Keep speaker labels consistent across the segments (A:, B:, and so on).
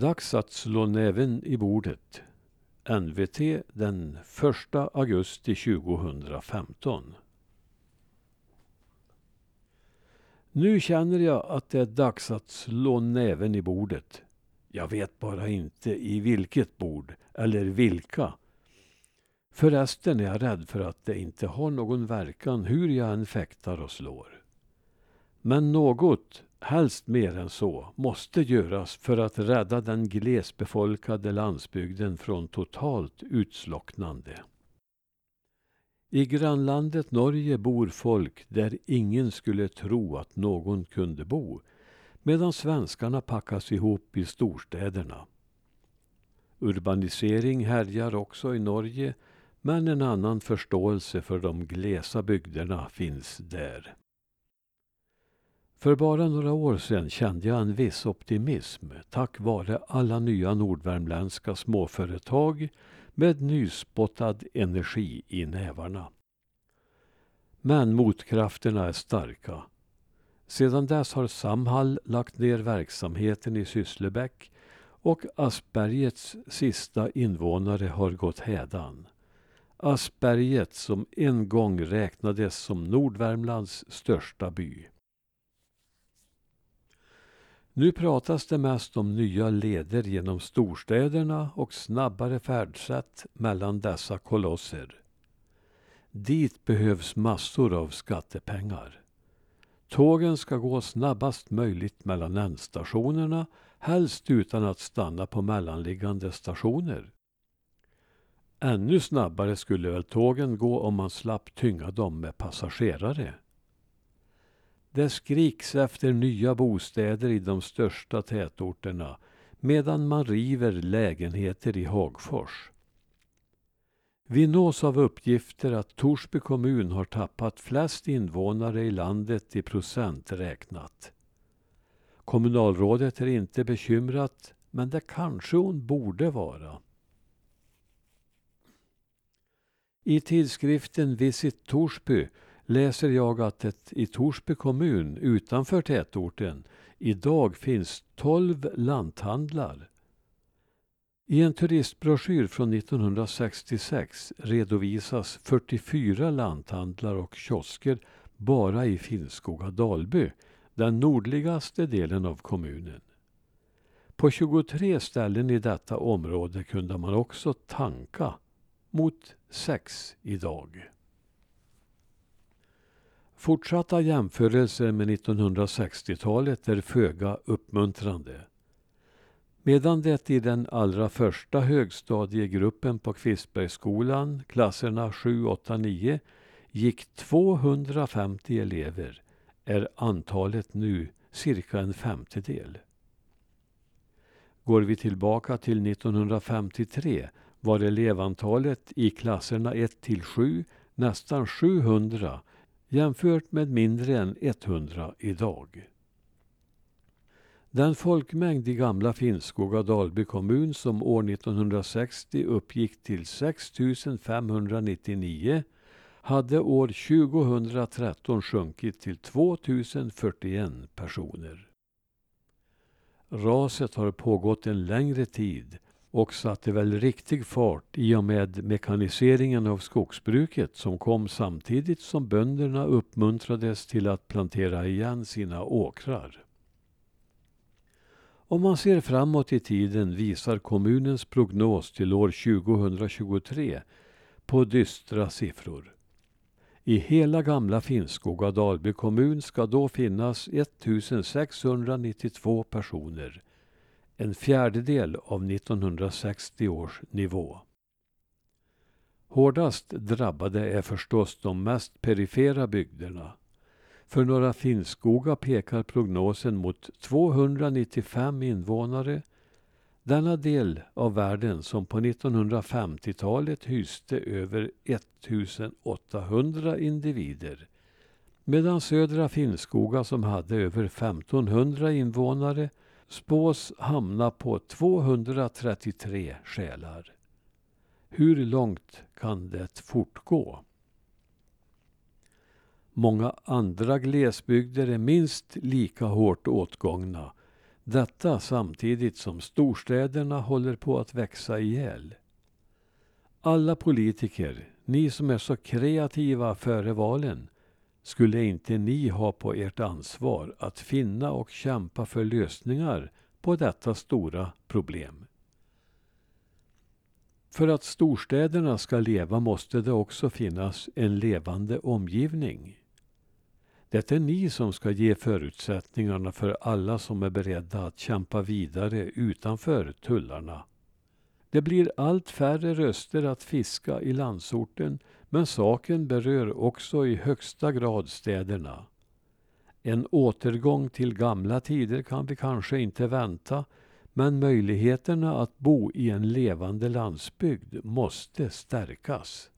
A: Dags att slå näven i bordet. NVT den 1 augusti 2015. Nu känner jag att det är dags att slå näven i bordet. Jag vet bara inte i vilket bord eller vilka. Förresten är jag rädd för att det inte har någon verkan hur jag än fäktar och slår. Men något, helst mer än så, måste göras för att rädda den glesbefolkade landsbygden från totalt utslocknande. I grannlandet Norge bor folk där ingen skulle tro att någon kunde bo medan svenskarna packas ihop i storstäderna. Urbanisering härjar också i Norge men en annan förståelse för de glesa bygderna finns där. För bara några år sedan kände jag en viss optimism tack vare alla nya nordvärmländska småföretag med nyspottad energi i nävarna. Men motkrafterna är starka. Sedan dess har Samhall lagt ner verksamheten i Sysslebäck och Aspergets sista invånare har gått hädan. Asperget som en gång räknades som Nordvärmlands största by. Nu pratas det mest om nya leder genom storstäderna och snabbare färdsätt mellan dessa kolosser. Dit behövs massor av skattepengar. Tågen ska gå snabbast möjligt mellan ändstationerna, helst utan att stanna på mellanliggande stationer. Ännu snabbare skulle väl tågen gå om man slapp tynga dem med passagerare. Det skriks efter nya bostäder i de största tätorterna medan man river lägenheter i Hagfors. Vi nås av uppgifter att Torsby kommun har tappat flest invånare i landet i procent räknat. Kommunalrådet är inte bekymrat, men det kanske hon borde vara. I tidskriften Visit Torsby läser jag att det i Torsby kommun utanför tätorten idag finns 12 lanthandlar. I en turistbroschyr från 1966 redovisas 44 lanthandlar och kiosker bara i Finnskoga-Dalby, den nordligaste delen av kommunen. På 23 ställen i detta område kunde man också tanka, mot sex idag. Fortsatta jämförelser med 1960-talet är föga uppmuntrande. Medan det i den allra första högstadiegruppen på Kvistbergsskolan, klasserna 7, 8, 9, gick 250 elever är antalet nu cirka en femtedel. Går vi tillbaka till 1953 var elevantalet i klasserna 1 till 7 nästan 700 jämfört med mindre än 100 idag. Den folkmängd i gamla Finnskoga Dalby kommun som år 1960 uppgick till 6 599 hade år 2013 sjunkit till 2 041 personer. Raset har pågått en längre tid och satte väl riktig fart i och med mekaniseringen av skogsbruket som kom samtidigt som bönderna uppmuntrades till att plantera igen sina åkrar. Om man ser framåt i tiden visar kommunens prognos till år 2023 på dystra siffror. I hela gamla Finnskoga Dalby kommun ska då finnas 1692 personer en fjärdedel av 1960 års nivå. Hårdast drabbade är förstås de mest perifera bygderna. För Norra Finnskoga pekar prognosen mot 295 invånare. Denna del av världen som på 1950-talet hyste över 1800 individer medan Södra Finnskoga som hade över 1500 invånare spås hamna på 233 själar. Hur långt kan det fortgå? Många andra glesbygder är minst lika hårt åtgångna Detta samtidigt som storstäderna håller på att växa ihjäl. Alla politiker, ni som är så kreativa före valen, skulle inte ni ha på ert ansvar att finna och kämpa för lösningar på detta stora problem? För att storstäderna ska leva måste det också finnas en levande omgivning. Det är ni som ska ge förutsättningarna för alla som är beredda att kämpa vidare utanför tullarna. Det blir allt färre röster att fiska i landsorten men saken berör också i högsta grad städerna. En återgång till gamla tider kan vi kanske inte vänta men möjligheterna att bo i en levande landsbygd måste stärkas.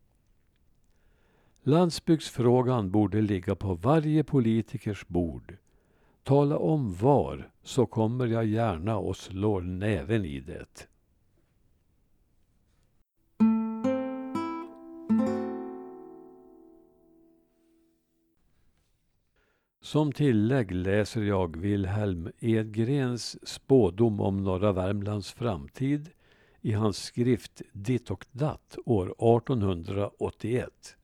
A: Landsbygdsfrågan borde ligga på varje politikers bord. Tala om var, så kommer jag gärna och slår näven i det. Som tillägg läser jag Wilhelm Edgrens spådom om norra Värmlands framtid i hans skrift Ditt och datt år 1881.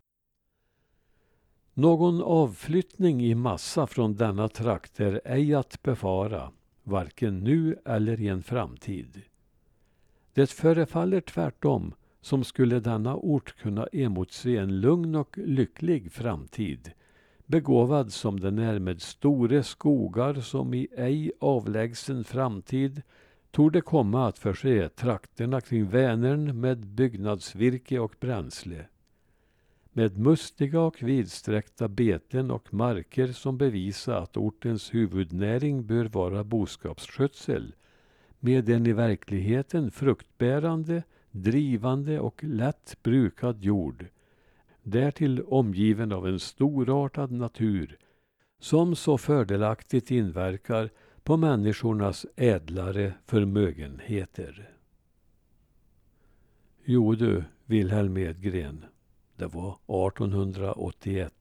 A: Någon avflyttning i massa från denna trakt är ej att befara, varken nu eller i en framtid. Det förefaller tvärtom som skulle denna ort kunna emotse en lugn och lycklig framtid begåvad som den är med store skogar som i ej avlägsen framtid torde komma att förse trakterna kring Vänern med byggnadsvirke och bränsle. Med mustiga och vidsträckta beten och marker som bevisar att ortens huvudnäring bör vara boskapsskötsel med en i verkligheten fruktbärande, drivande och lätt brukad jord därtill omgiven av en storartad natur som så fördelaktigt inverkar på människornas ädlare förmögenheter. Jo du, Wilhelm Edgren, det var 1881